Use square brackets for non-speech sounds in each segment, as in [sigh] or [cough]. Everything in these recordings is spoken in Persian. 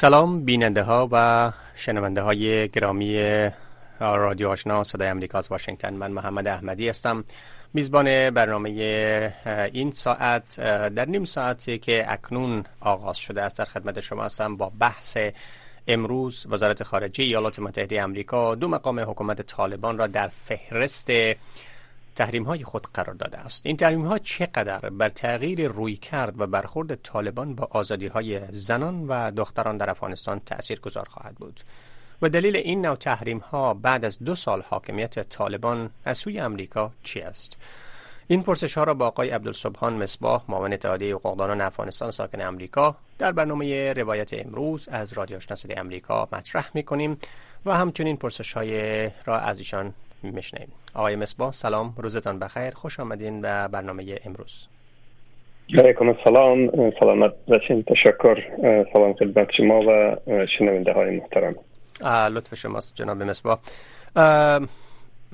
سلام بیننده ها و شنونده های گرامی رادیو آشنا صدای امریکا از واشنگتن. من محمد احمدی هستم. میزبان برنامه این ساعت در نیم ساعتی که اکنون آغاز شده است در خدمت شما هستم با بحث امروز وزارت خارجه ایالات متحده امریکا دو مقام حکومت طالبان را در فهرست تحریم های خود قرار داده است. این تحریم ها چقدر بر تغییر روی کرد و برخورد طالبان با آزادی های زنان و دختران در افغانستان تأثیر گذار خواهد بود؟ و دلیل این نوع تحریم ها بعد از دو سال حاکمیت طالبان از سوی امریکا چی است؟ این پرسش ها را با آقای عبدالصبحان مصباح معاون اتحادیه حقوقدانان افغانستان ساکن امریکا در برنامه روایت امروز از رادیو آشنا امریکا مطرح می کنیم و همچنین پرسش های را از ایشان میشنیم آقای مصباح سلام روزتان بخیر خوش آمدین به برنامه امروز. علیکم السلام سلامت باشین تشکر سلام خدمت شما و شنونده های محترم. لطف شماست جناب مصباح.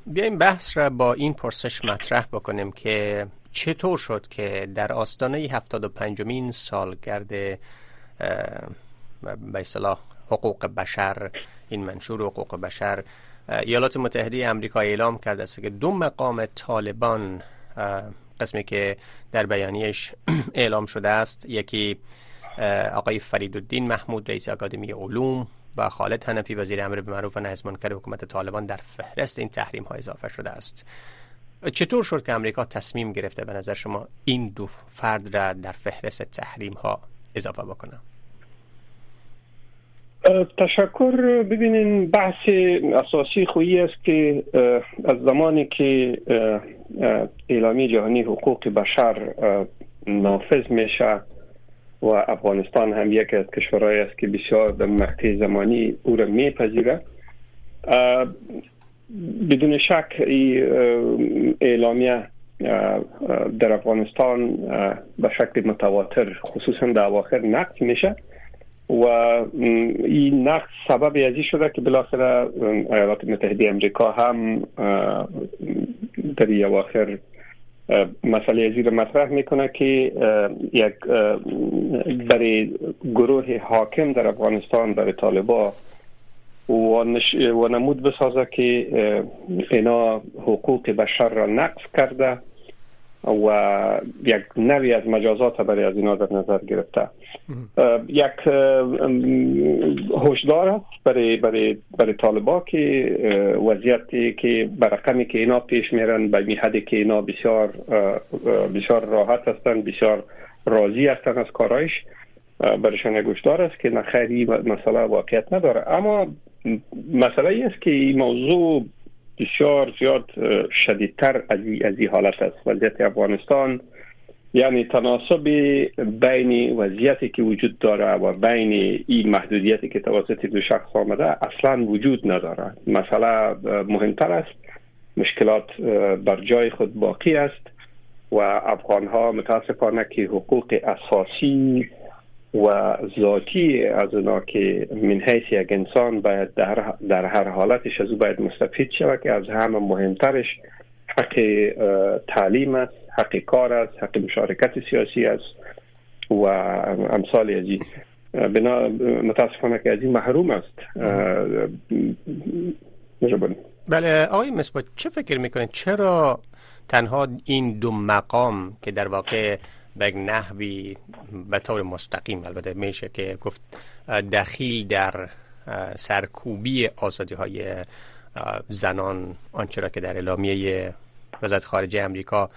بیایم بحث را با این پرسش مطرح بکنیم که چطور شد که در آستانه 75 مین سالگرد به اصطلاح حقوق بشر این منشور حقوق بشر ایالات متحده امریکا اعلام کرده است که دو مقام طالبان قسمی که در بیانیش [clears throat] اعلام شده است یکی آقای فریدالدین محمود رئیس اکادمی علوم و خالد حنفی وزیر امر به معروف و نهی منکر حکومت طالبان در فهرست این تحریم ها اضافه شده است. چطور شد که امریکا تصمیم گرفته به نظر شما این دو فرد را در فهرست تحریم ها اضافه بکنه؟ تشکر. ببینین بحث اساسی خویی است که از زمانی که اعلامی جهانی حقوق بشر نافذ میشه و افغانستان هم یکی از کشورهایی است که بسیار در مقطع زمانی او را میپذیره بدون شک اعلامیه در افغانستان به شکل متواتر خصوصا در اواخر نقد میشه. و این نقد سبب ازی شده که بالاخره ایالات متحده امریکا هم در اواخر مسئله ازی رو مطرح می‌کنه که یک برای گروه حاکم در افغانستان برای طالبا و, نمود بسازه که اینا حقوق بشر را نقص کرده. و یک نوی از مجازات برای از اینا در نظر گرفته. یک هشدار است برای برای برای طالبا که وضعیتی که برقمی که اینا پیش میرن به که اینا بسیار بسیار راحت هستند بسیار راضی هستند از کارایش برایشان یک هشدار است که نخیری مسئله واقعیت نداره. اما مسئله ای است که این موضوع بسیار زیاد شدیدتر از این حالت است. وضعیت افغانستان یعنی تناسب بین وضعیتی که وجود داره و بین این محدودیتی که توسط دو شخص آمده اصلا وجود نداره مسئله مهمتر است. مشکلات بر جای خود باقی است و افغان ها متاسفانه که حقوق اساسی و ذاتی از اونا که من حیث یک انسان باید در, در هر حالتش از او باید مستفید شود که از همه مهمترش حق تعلیم است حق کار است حق مشارکت سیاسی است و امثال از بنا متاسفانه که از این محروم است. بله آقای مصباح چه فکر می‌کنید؟ چرا تنها این دو مقام که در واقع به نحوی به طور مستقیم البته میشه که گفت دخیل در سرکوبی آزادی های زنان آنچه را که در اعلامیه وزارت خارجه امریکا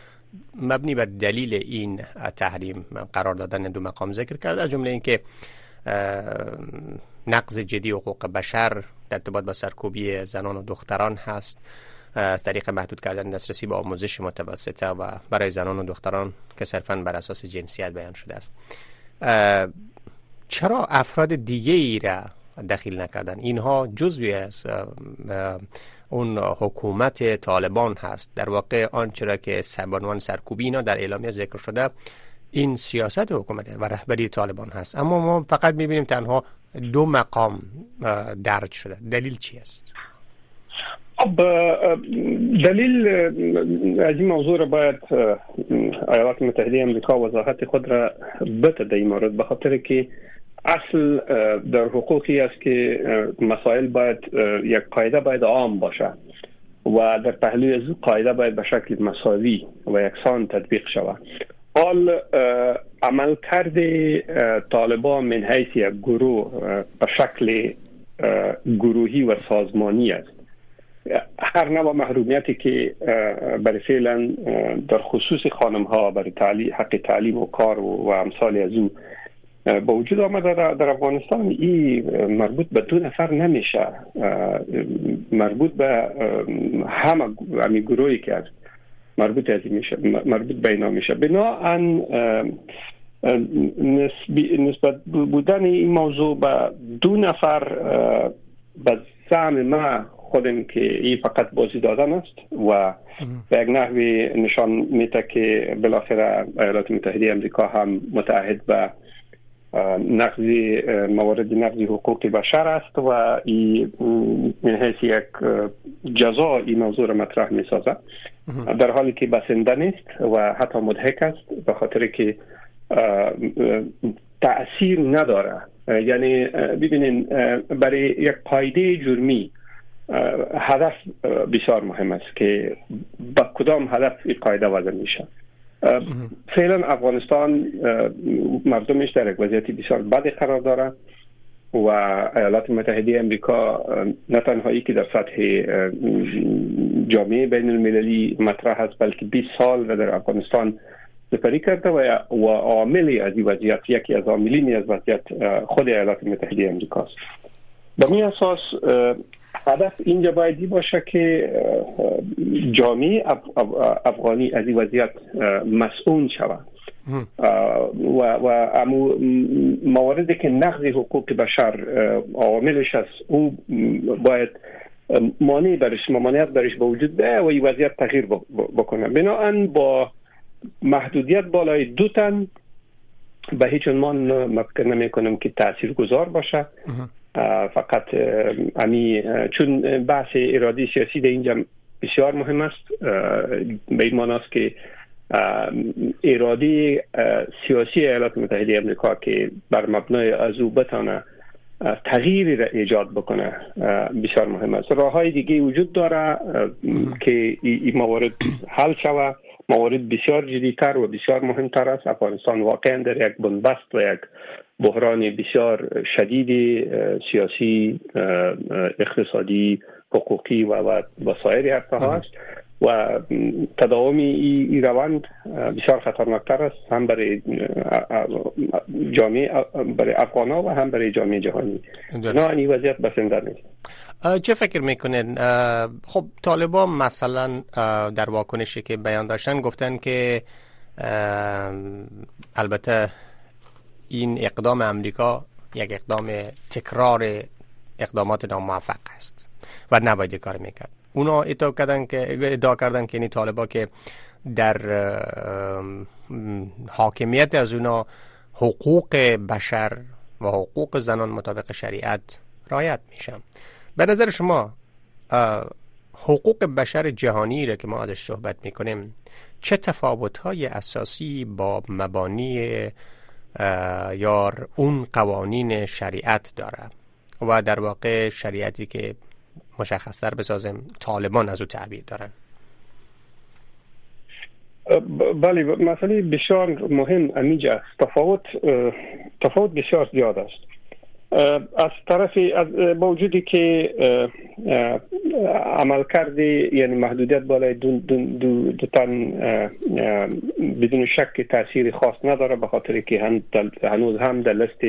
مبنی بر دلیل این تحریم قرار دادن دو مقام ذکر کرده از جمله اینکه نقض جدی حقوق بشر در ارتباط با سرکوبی زنان و دختران هست. از طریق محدود کردن دسترسی به آموزش متوسطه و برای زنان و دختران که صرفا بر اساس جنسیت بیان شده است. چرا افراد دیگه ای را دخیل نکردن؟ اینها جزوی از اون حکومت طالبان هست. در واقع آنچه را که سبانوان سرکوبی اینا در اعلامیه ذکر شده این سیاست حکومت و رهبری طالبان هست. اما ما فقط می‌بینیم تنها دو مقام درج شده. دلیل چی است؟ خب دلیل از این موضوع را باید ایالات متحده امریکا وضاحت خود را بده در این مورد به خاطر که اصل در حقوقی است که مسائل باید یک قاعده باید عام باشه و در پهلوی از قاعده باید به شکل مساوی و یکسان تطبیق شود. حال عمل کرده طالبان من حیث یک گروه به شکل گروهی و سازمانی است. هر نوع محرومیتی که برای فعلا در خصوص خانم ها برای تعلیم حق تعلیم و کار و امثال از او با وجود آمده در افغانستان این مربوط به دو نفر نمیشه. مربوط به همه همی گروهی که است مربوط از میشه مربوط به اینا میشه. بناهن نسبت بودن این موضوع به دو نفر به زعم ما خودم که این فقط بازی دادن است و به یک نحوی نشان میده که بالاخره ایالات متحده امریکا هم متعهد به نقض موارد نقض حقوق بشر است و این من حیث یک جزا این موضوع را مطرح می سازد در حالی که بسنده نیست و حتی مدهک است به خاطر که تأثیر نداره. یعنی ببینین برای یک قاعده جرمی هدف بسیار مهم است که با کدام هدف این قاعده وضع میشه. فعلا افغانستان مردمش در یک وضعیت بسیار بدی قرار داره و ایالات متحده امریکا نه تنهایی که در سطح جامعه بین المللی مطرح است بلکه 20 سال در افغانستان سپری کرده و عاملی از این وضعیت یکی از عاملین از وضعیت خود ایالات متحده امریکا است به می اساس هدف اینجا بایدی باشه که جامعه افغانی از این وضعیت مسئول شود و و امو مواردی که نقض حقوق بشر عاملش است او باید مانع برش ممانعت برش به وجود و این وضعیت تغییر بکنه. بناهن با محدودیت بالای دو تن به هیچ عنوان مفکر نمی کنم که تاثیر گذار باشه فقط امی چون بحث ارادی سیاسی در اینجا بسیار مهم است به این معناست که ارادی سیاسی ایالات متحده امریکا که بر مبنای از او بتانه تغییری را ایجاد بکنه بسیار مهم است. راه های دیگه وجود داره که این موارد حل شوه. موارد بسیار جدیتر و بسیار مهمتر است. افغانستان واقعا در یک بنبست و یک بحران بسیار شدید سیاسی اقتصادی حقوقی و و سایر حرفه هست. و تداوم این روند بسیار خطرناکتر است هم برای جامعه برای افغان و هم برای جامعه جهانی. نه این وضعیت بسنده نیست. چه فکر می‌کنین؟ خب طالبان مثلا در واکنشی که بیان داشتن گفتن که البته این اقدام امریکا یک اقدام تکرار اقدامات ناموفق است و نباید کار می‌کرد. اونا ادعا کردن که ادعا کردن که این طالبا که در حاکمیت از اونا حقوق بشر و حقوق زنان مطابق شریعت رایت میشن. به نظر شما حقوق بشر جهانی را که ما ازش صحبت می‌کنیم چه تفاوت های اساسی با مبانی یا اون قوانین شریعت داره. و در واقع شریعتی که مشخصتر بسازیم طالبان از او تعبیر دارن. بله مسئله بسیار مهم امیجا تفاوت تفاوت بسیار زیاد است. از طرف با وجودی که عمل کرده یعنی محدودیت بالای دو, دو, دو, دو تن بدون شک تاثیر خاص نداره به خاطر که هنوز هم در لست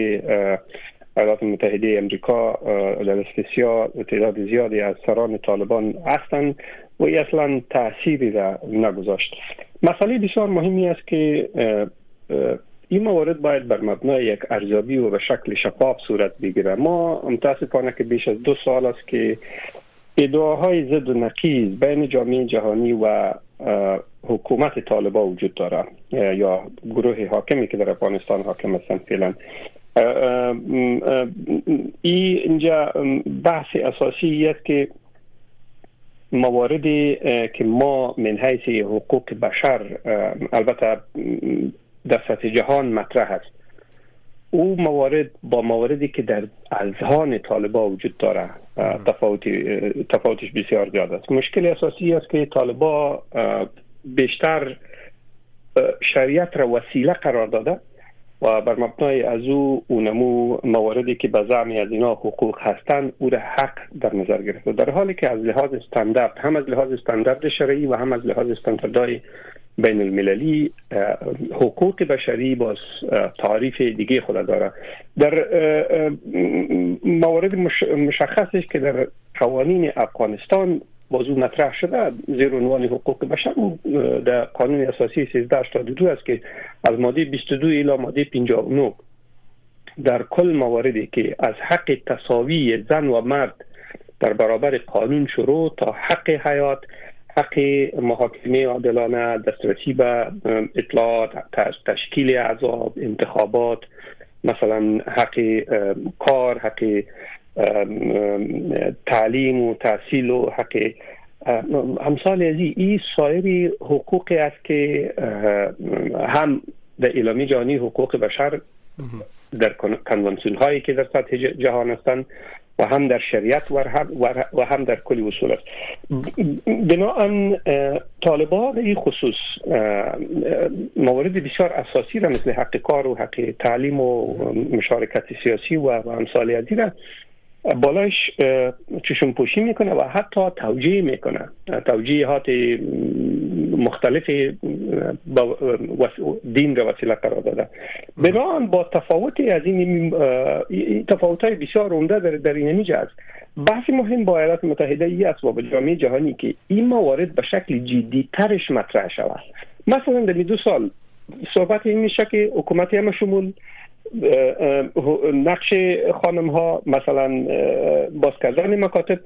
ایالات متحده امریکا در لست سیاه تعداد زیادی از سران طالبان هستند و اصلا تأثیری را نگذاشت. مسئله بسیار مهمی است که این موارد باید بر مبنای یک ارزیابی و به شکل شفاف صورت بگیره ما متاسفانه که بیش از دو سال است که ادعاهای ضد و نقیز بین جامعه جهانی و حکومت طالبا وجود داره یا گروه حاکمی که در افغانستان حاکم هستن فعلا. اینجا بحث اساسی است که مواردی که ما من حیث حقوق بشر البته در سطح جهان مطرح است. او موارد با مواردی که در اذهان طالبا وجود داره تفاوتی تفاوتش بسیار زیاد است. مشکل اساسی است که طالبا بیشتر شریعت را وسیله قرار داده و بر مبنای از او اونمو مواردی که به زعم از اینا حقوق هستند او را حق در نظر گرفته. در حالی که از لحاظ استاندارد هم از لحاظ استاندارد شرعی و هم از لحاظ استانداردهای بین المللی حقوق بشری باز تعریف دیگه خود داره. در موارد مشخصش که در قوانین افغانستان بازو مطرح شده زیر عنوان حقوق بشر در قانون اساسی 1382 است که از ماده 22 الی ماده 59 در کل مواردی که از حق تصاوی زن و مرد در برابر قانون شروع تا حق حیات حق محاکمه عادلانه دسترسی به اطلاعات تشکیل اعضا انتخابات مثلا حق کار حق تعلیم و تحصیل و حق همسال از این سایری حقوقی است که هم در اعلامی جهانی حقوق بشر در کنوانسیون هایی که در سطح جهان هستند و هم در شریعت و هم در کلی اصول است بناهن طالبان این خصوص موارد بسیار اساسی را مثل حق کار و حق تعلیم و مشارکت سیاسی و امثال ازی را بالایش چشم پوشی می‌کنه و حتی توجیه می‌کنه. توجیهات مختلف دین را وسیله قرار داده. بنابراین با تفاوت از این تفاوت های بسیار عمده در, در این است. بحث مهم با ایالات متحده ای است و با جامعه جهانی که این موارد به شکل جدی ترش مطرح شود. مثلا در دو سال صحبت این میشه که حکومت هم شمول نقش خانم ها مثلا باز کردن مکاتب.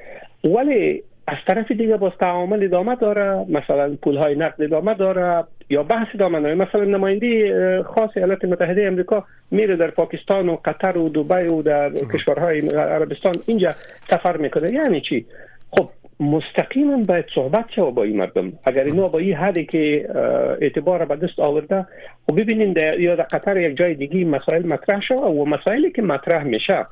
ولی از طرف دیگه باز تعامل ادامه داره مثلا پول های نقد ادامه داره یا بحث ادامه داره مثلا نماینده خاص ایالات متحده امریکا میره در پاکستان و قطر و دبی و در کشورهای عربستان اینجا سفر می‌کنه. یعنی چی؟ خب مستقیما باید صحبت شود با این مردم. اگر اینا با این حدی که اعتبار به دست آورده و ببینین در یا در قطر یک جای دیگه مسائل مطرح شود و مسائلی که مطرح میشه.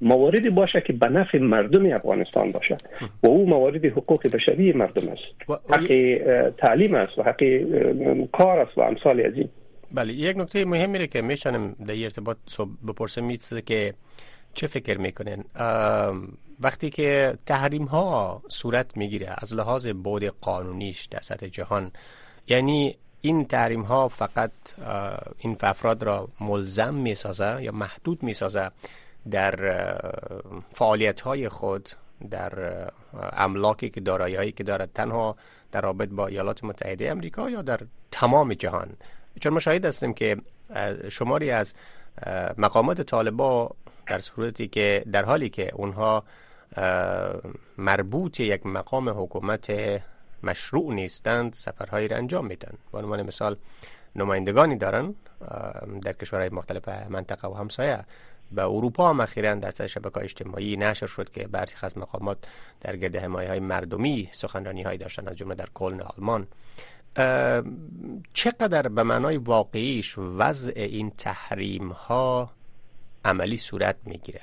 مواردی باشه که به نفع مردم افغانستان باشه. و او موارد حقوق بشری مردم است. حق تعلیم است و حق کار است و امثال از این. بله یک نکته مهمی که میشنم در ارتباط بپرسم که چه فکر می‌کنین؟ وقتی که تحریم ها صورت می‌گیره از لحاظ بود قانونیش در سطح جهان یعنی این تحریم ها فقط این افراد را ملزم می‌سازه یا محدود می‌سازه در فعالیت های خود در املاکی که دارایی که دارد تنها در رابط با ایالات متحده امریکا یا در تمام جهان. چون مشاهد هستیم که شماری از مقامات طالبا در صورتی که در حالی که اونها مربوط یک مقام حکومت مشروع نیستند سفرهایی را انجام میدن. به عنوان مثال نمایندگانی دارن در کشورهای مختلف منطقه و همسایه. به اروپا هم اخیرا در سر شبکه اجتماعی نشر شد که برخی از مقامات در گرد حمایه های مردمی سخنرانی هایی داشتن از جمله در کلن آلمان. چقدر به معنای واقعیش وضع این تحریم ها عملی صورت می‌گیره.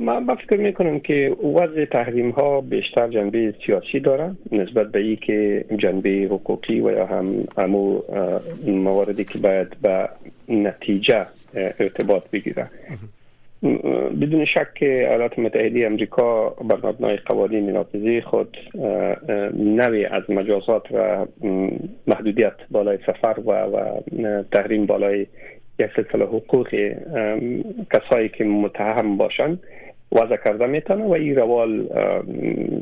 من فکر می کنم که وضع تحریم ها بیشتر جنبه سیاسی داره نسبت به ای که جنبه حقوقی و یا هم امو مواردی که باید به نتیجه ارتباط بگیره بدون شک که ایالات متحده امریکا بر مبنای قوانین نافذه خود نوی از مجازات و محدودیت بالای سفر و, و تحریم بالای یک سلسله حقوق کسایی که متهم باشند وضع کرده می‌تونه و این روال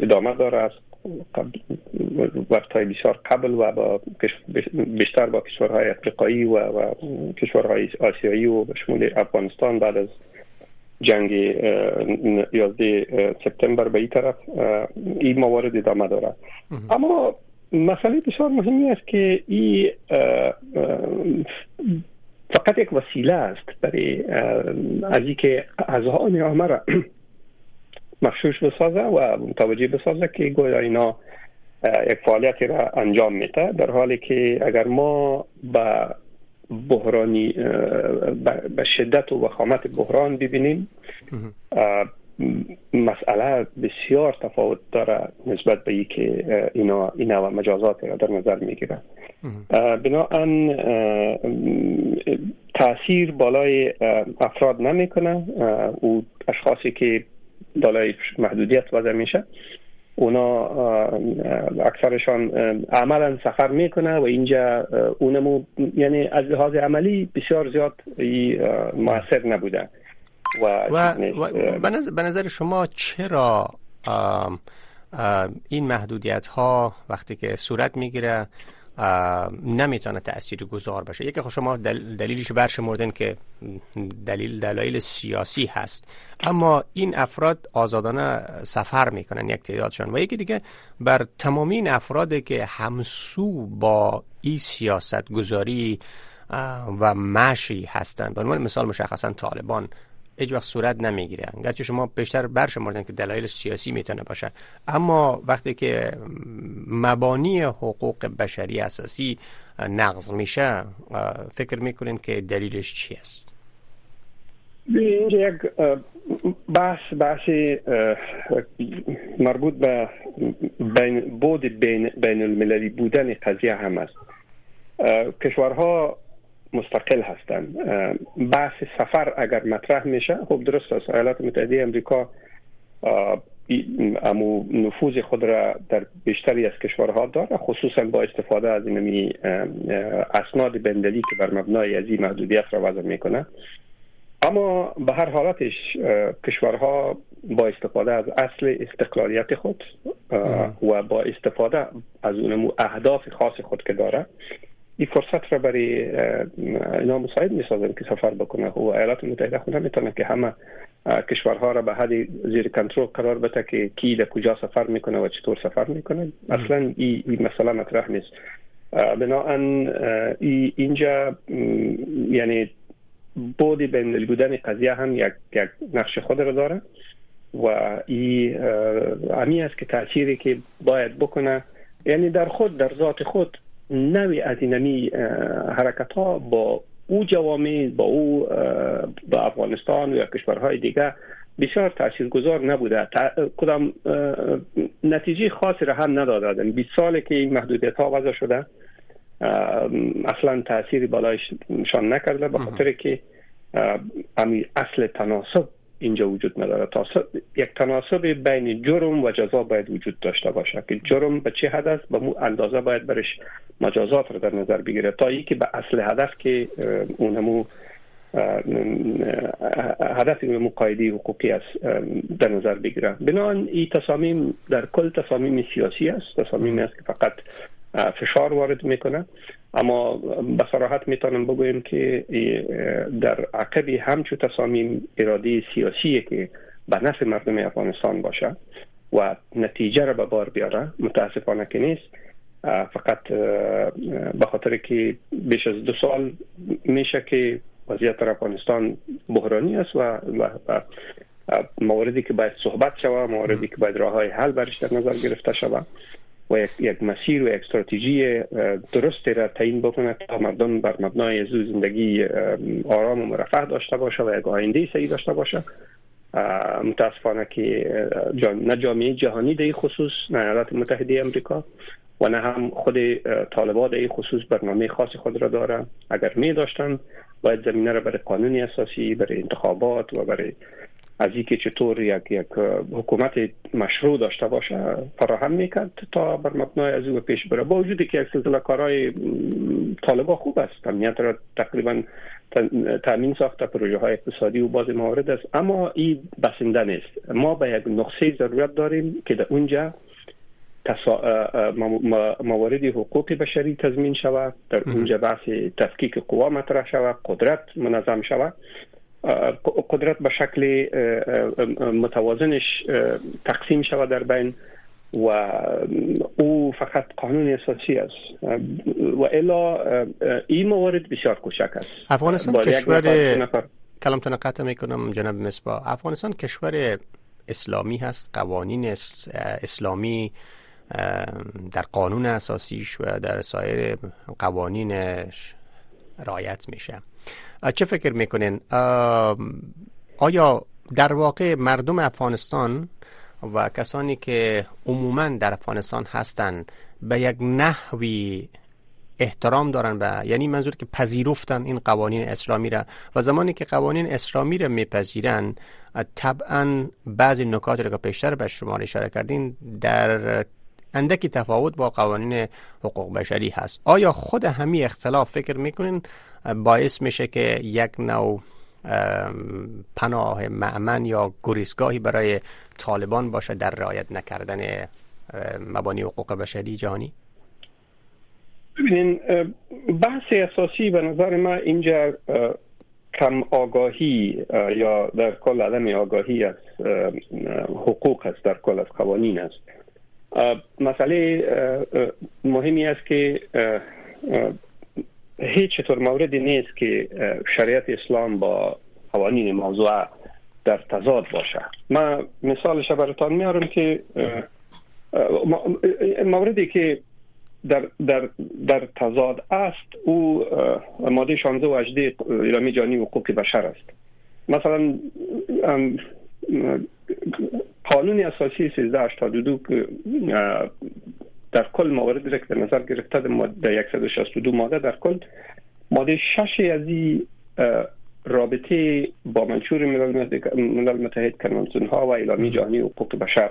ادامه داره است وقت های بسیار قبل و با بیشتر با کشورهای افریقایی و, و کشورهای آسیایی و به شمول افغانستان بعد از جنگ 11 سپتامبر به این طرف این موارد ادامه داره. اما مسئله بسیار مهمی است که این فقط یک وسیله است برای از اینکه اعضای نامه را [clears throat] مخشوش بسازه و متوجه بسازه که گویا اینا یک فعالیتی را انجام میده در حالی که اگر ما به بحرانی به شدت و وخامت بحران ببینیم مسئله بسیار تفاوت داره نسبت به که اینا اینا و مجازات را در نظر می‌گیره. بنابراین تاثیر بالای افراد نمی‌کنه. او اشخاصی که بالای محدودیت وضع میشه اونا اکثرشان عملا سفر می‌کنه و اینجا اونمو یعنی از لحاظ عملی بسیار زیاد موثر نبوده. و, و, و به نظر شما چرا این محدودیت ها وقتی که صورت می‌گیره نمی‌تونه تأثیر گذار باشه؟ یکی خب شما دل دلیلش برشمردن که دلیل دلایل سیاسی هست. اما این افراد آزادانه سفر می‌کنن یک تعدادشان. و یکی دیگه بر تمامی این افرادی که همسو با این سیاست گذاری و مشی هستند به عنوان مثال مشخصا طالبان. هیچ وقت صورت نمی‌گیره گرچه شما بیشتر برشمردن که دلایل سیاسی می‌تونه باشه اما وقتی که مبانی حقوق بشری اساسی نقض میشه فکر می‌کنین که دلیلش چی است؟ اینجا یک بحث بحث مربوط به بین بود بین, بین المللی بودن قضیه هم است. کشورها مستقل هستند بحث سفر اگر مطرح میشه خب درست است. ایالات متحده امریکا امو نفوذ خود را در بیشتری از کشورها داره خصوصا با استفاده از اینمی اسناد بندلی که بر مبنای از این محدودیت را وضع می‌کنه. اما به هر حالتش کشورها با استفاده از اصل استقلالیت خود و با استفاده از اونمو اهداف خاص خود که داره این فرصت را برای اینا مساعد می سازن که سفر بکنه و ایالات متحده خود نمی‌تونه که همه کشورها را به حد زیر کنترل قرار بده که کی در کجا سفر می‌کنه و چطور سفر می‌کنه. اصلا این ای مسئله مطرح نیست. بنابراین اینجا یعنی بودی بین بودن قضیه هم یک, یک نقش خود را داره و این امی است که تأثیری که باید بکنه یعنی در خود در ذات خود نوی از اینمی حرکت ها با او جوامع با او با افغانستان و یا کشورهای دیگه بسیار تاثیرگذار نبوده. کدام نتیجه خاصی را هم ندادن. 20 سالی که این محدودیت ها وضع شده اصلا تاثیری بالایشان نکرده به خاطر که اصل تناسب اینجا وجود نداره. یک تناسب بین جرم و جزا باید وجود داشته باشه که جرم به چه هدف به مو اندازه باید برش مجازات رو در نظر بگیره. تا ای که به اصل هدف که اونمو هدف اونمو قایدی حقوقی است در نظر بگیره. بنان این تصامیم در کل تصامیم سیاسی است. تصامیم است که فقط فشار وارد می‌کنه اما به صراحت می‌تونم بگویم که در عقب همچو تصامیم اراده سیاسی که به نفع مردم افغانستان باشه و نتیجه را به بار بیاره متاسفانه که نیست. فقط به خاطر که بیش از دو سال میشه که وضعیت افغانستان بحرانی است و, موردی که باید صحبت شود موردی که باید راه های حل برش در نظر گرفته شود و یک, یک مسیر و یک استراتژی درست را تعیین بکنه تا مردم بر مبنای از زندگی آرام و مرفه داشته باشه و یک آینده سعی داشته باشه. متاسفانه که نه جامعه جهانی در خصوص نه ایالات متحده امریکا و نه هم خود طالبان در خصوص برنامه خاص خود را داره اگر می داشتن باید زمینه را برای قانون اساسی برای انتخابات و برای از اینکه چطور یک یک حکومت مشروع داشته باشه فراهم می‌کرد تا بر مبنای از او پیش بره. با وجودی که یک سلسله کارهای طالبا خوب است. امنیت را تقریبا تامین ساخته پروژه های اقتصادی و باز موارد است. اما این بسنده نیست. ما به یک نقطه ضرورت داریم که در اونجا موارد حقوق بشری تضمین شود. در اونجا بحث تفکیک قوا مطرح شود قدرت منظم شود. قدرت به شکل متوازنش تقسیم شود در بین و او فقط قانون اساسی است. و الا این موارد بسیار کوچک است. افغانستان کشور کلامتون قطع می‌کنم جناب مصباح. افغانستان کشور اسلامی هست قوانین اسلامی در قانون اساسیش و در سایر قوانینش رایت میشه. چه فکر می‌کنین؟ آیا در واقع مردم افغانستان و کسانی که عموما در افغانستان هستند به یک نحوی احترام دارن و یعنی منظور که پذیرفتن این قوانین اسلامی را و زمانی که قوانین اسلامی را میپذیرن طبعا بعضی نکات را که پیشتر به شما اشاره کردین در اندکی تفاوت با قوانین حقوق بشری هست. آیا خود همی اختلاف فکر می‌کنین؟ باعث میشه که یک نوع پناه معمن یا گریزگاهی برای طالبان باشه در رعایت نکردن مبانی حقوق بشری جهانی؟ ببینین بحث اساسی به نظر ما اینجا کم آگاهی یا در کل عدم آگاهی از حقوق است در کل از قوانین است. مسئله مهمی است که هیچ طور موردی نیست که شریعت اسلام با قوانین موضوع در تضاد باشه. من مثالش براتان میارم که موردی که در, در, در تضاد است او ماده 16 و 18 اعلامیه جهانی حقوق بشر است. مثلا قانون اساسی 1382 که در کل موارد را که در نظر گرفته در 162 ماده در کل ماده 6 از این رابطه با منشور ملل متحد کنوانسیون ها و اعلامیه جهانی حقوق بشر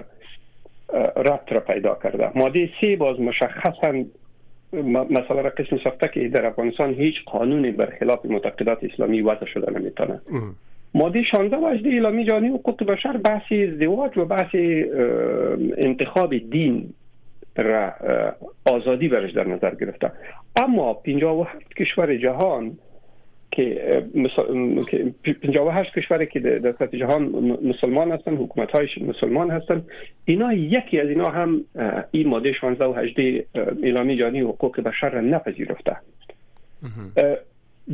ربط را پیدا کرده. ماده سی باز مشخصا مثلا را قسم ساخته که در افغانستان هیچ قانونی برخلاف معتقدات اسلامی وضع شده نمی‌تونه. ماده 16 و 18 اعلامیه جهانی حقوق بشر بحث ازدواج و بحث انتخاب دین را آزادی برش در نظر گرفته. اما 57 کشور جهان که 58 کشوری که در سطح جهان مسلمان هستن حکومت های مسلمان هستن اینا یکی از اینا هم این ماده 16 و 18 اعلامیه جهانی حقوق بشر را نپذیرفته.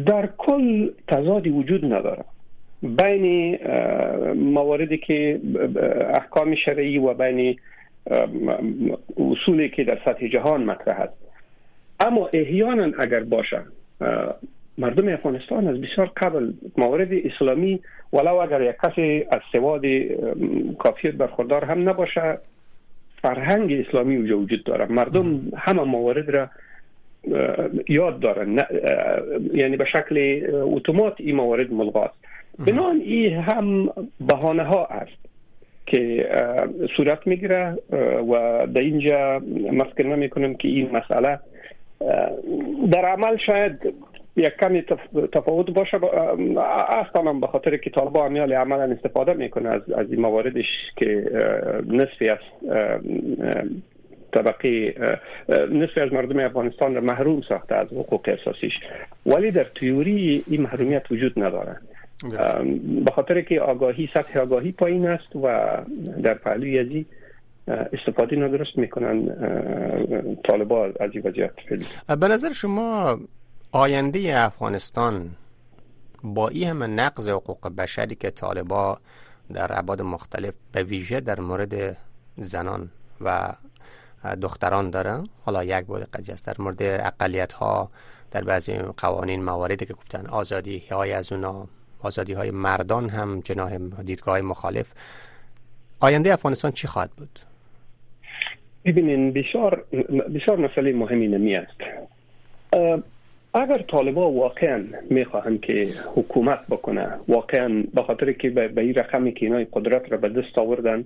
در کل تضادی وجود نداره. بین مواردی که احکام شرعی و بین اصولی که در سطح جهان مطرح است. اما احیانا اگر باشه مردم افغانستان از بسیار قبل موارد اسلامی ولو اگر یک کسی از سواد کافیت برخوردار هم نباشه فرهنگ اسلامی اونجا وجود داره. مردم همه موارد را یاد دارن. یعنی به شکل اتومات این موارد ملغاست. بنان این هم بهانه ها است که صورت می‌گیره و در اینجا مسکن نمی کنم که این مسئله در عمل شاید یک کمی تفاوت باشه اصلا به خاطر که طالبا امیال عملا استفاده می‌کنه از از این مواردش که نصفی از طبقه نصفی از مردم افغانستان را محروم ساخته از حقوق اساسیش. ولی در تیوری این محرومیت وجود نداره. به خاطر که آگاهی سطح آگاهی پایین است و در پهلوی ازی استفاده ندرست می‌کنن طالبا از این وضعیت به نظر شما آینده افغانستان با این همه نقض حقوق بشری که طالبا در عباد مختلف به ویژه در مورد زنان و دختران داره حالا یک بود قضیه است در مورد اقلیت ها در بعضی قوانین مواردی که گفتن آزادی های از اونا. آزادی های مردان هم جناه دیدگاه مخالف. آینده افغانستان چی خواهد بود؟ ببینین بسیار بسیار مسئله مهمی نمی است. اگر طالبا واقعا می‌خواهند که حکومت بکنه واقعا به خاطر که به این رقمی که اینا قدرت را به دست آوردن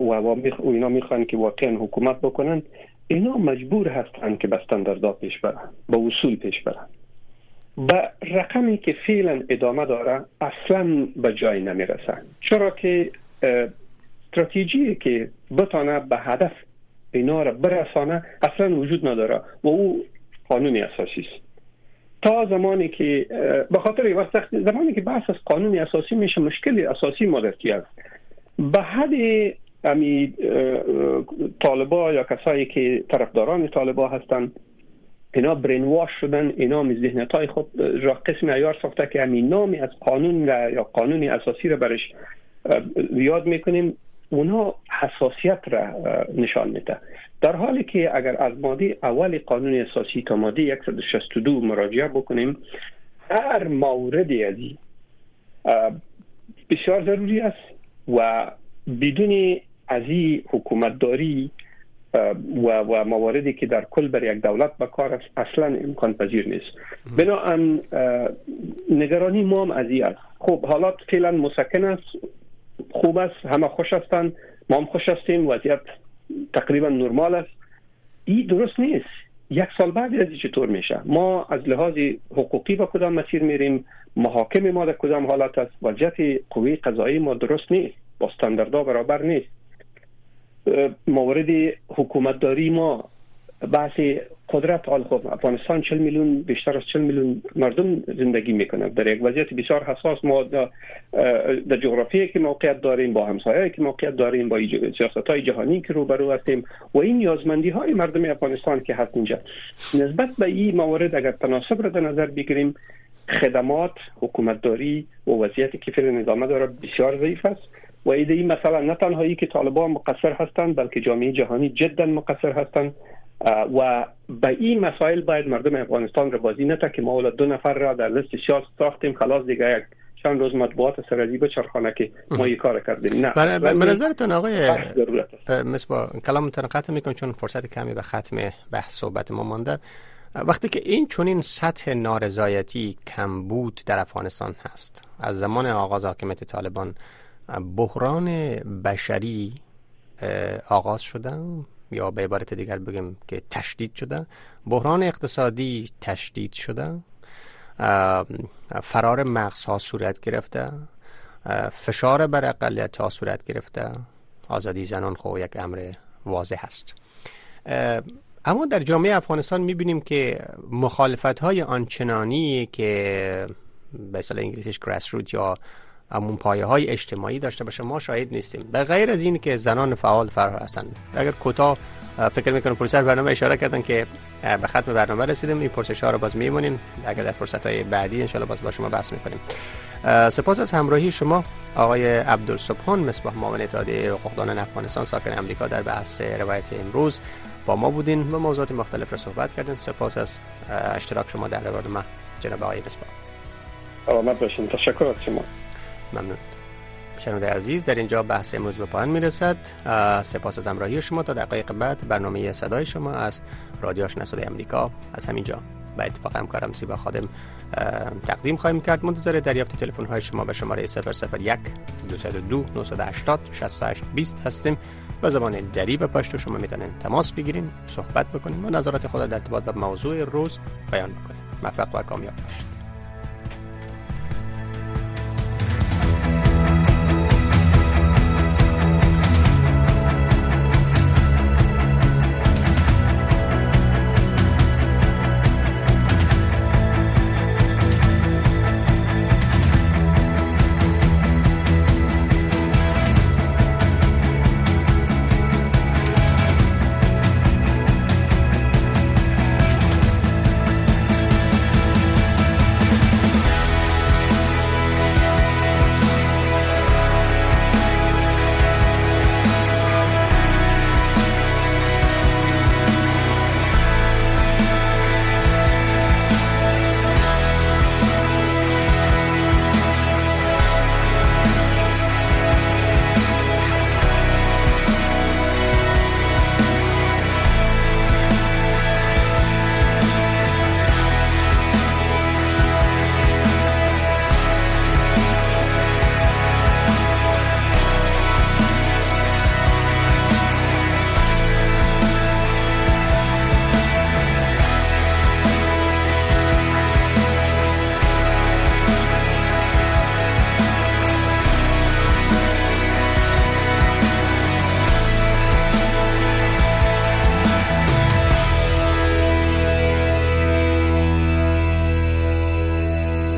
و اینا می‌خوان که واقعا حکومت بکنن اینا مجبور هستند که به استانداردها پیش برن به اصول پیش برن به رقمی که فعلا ادامه داره اصلا به جای نمی‌رسه. چرا که استراتژی که بتانه به هدف اینا را برسانه اصلا وجود نداره و او قانون اساسی است. تا زمانی که به خاطر زمانی که بحث از قانون اساسی میشه مشکل اساسی ما در است به حد امی طالبا یا کسایی که طرفداران طالبا هستند اینا برینواش شدن اینا می ذهنیت های خود را قسم ایار ساخته که همین نامی از قانون را یا قانون اساسی را برش یاد می‌کنیم. اونا حساسیت را نشان میده. در حالی که اگر از ماده اول قانون اساسی تا ماده 162 مراجعه بکنیم هر موردی از بسیار ضروری است و بدون از این حکومتداری و, و مواردی که در کل بر یک دولت به کار است اصلا امکان پذیر نیست. بنابراین نگرانی ما هم از این است. خب حالات فعلا مسکن است خوب است همه خوش هستند ما هم خوش هستیم وضعیت تقریبا نرمال است. این درست نیست. یک سال بعد از چطور میشه؟ ما از لحاظ حقوقی به کدام مسیر میریم؟ محاکم ما در کدام حالت است؟ وضعیت قوی قضایی ما درست نیست. با استانداردها برابر نیست. مورد حکومتداری ما بحث قدرت آل خب افغانستان 40 میلیون بیشتر از 40 میلیون مردم زندگی می‌کنند در یک وضعیت بسیار حساس ما در جغرافی که موقعیت داریم با همسایه که موقعیت داریم با سیاست های جهانی که روبرو هستیم و این نیازمندی های مردم افغانستان که هست اینجا. نسبت به این موارد اگر تناسب را در نظر بگیریم خدمات حکومتداری و وضعیتی که فعلا نظامه داره بسیار ضعیف است. و ایده این مثلا نه تنهایی که طالبان مقصر هستند بلکه جامعه جهانی جدا مقصر هستند. و به این مسائل باید مردم افغانستان را بازی نتا که ما دو نفر را در لست سیاست ساختیم. خلاص دیگه یک چند روز مطبوعات سرازی به چرخانه که ما یک کار کردیم. نه. به نظرتون آقای با کلامتون قطع می‌کنم چون فرصت کمی به ختم بحث صحبت ما مانده. وقتی که این چنین سطح نارضایتی کمبود در افغانستان هست از زمان آغاز حاکمیت طالبان بحران بشری آغاز شده یا به عبارت دیگر بگیم که تشدید شده بحران اقتصادی تشدید شده فرار مغز ها صورت گرفته فشار بر اقلیت ها صورت گرفته آزادی زنان خو یک امر واضح هست اما در جامعه افغانستان می‌بینیم که مخالفت های آنچنانی که به اصطلاح انگلیسیش گراس یا همون پایه های اجتماعی داشته باشه ما شاهد نیستیم. به غیر از این که زنان فعال فرار هستند اگر کوتاه فکر می‌کنم پروسر برنامه اشاره کردن که به ختم برنامه رسیدیم. این پرسش ها رو باز میمونیم اگر در فرصت های بعدی انشالله باز با شما بحث می‌کنیم. سپاس از همراهی شما آقای عبدالصبحان مصباح معاون اتحادیه حقوقدانان افغانستان ساکن امریکا در بحث روایت امروز با ما بودین و موضوعات مختلف را صحبت کردین سپاس از اشتراک شما در ما جناب آقای مصباح. باشین. تشکر از شما. ممنون. شنونده عزیز در اینجا بحث امروز به پایان می‌رسد. سپاس از همراهی شما تا دقایق بعد برنامه صدای شما از رادیو آشنا صدای امریکا از همینجا. به اتفاق همکارم سیبا خادم تقدیم خواهیم کرد. منتظر دریافت تلفن های شما به شماره 001 202 980 68 20 هستیم. و زبان دری و پشتو شما می‌تونین تماس بگیرین صحبت بکنیم و نظرات خود در ارتباط به موضوع روز بیان بکنیم موفق و کامیاب باشید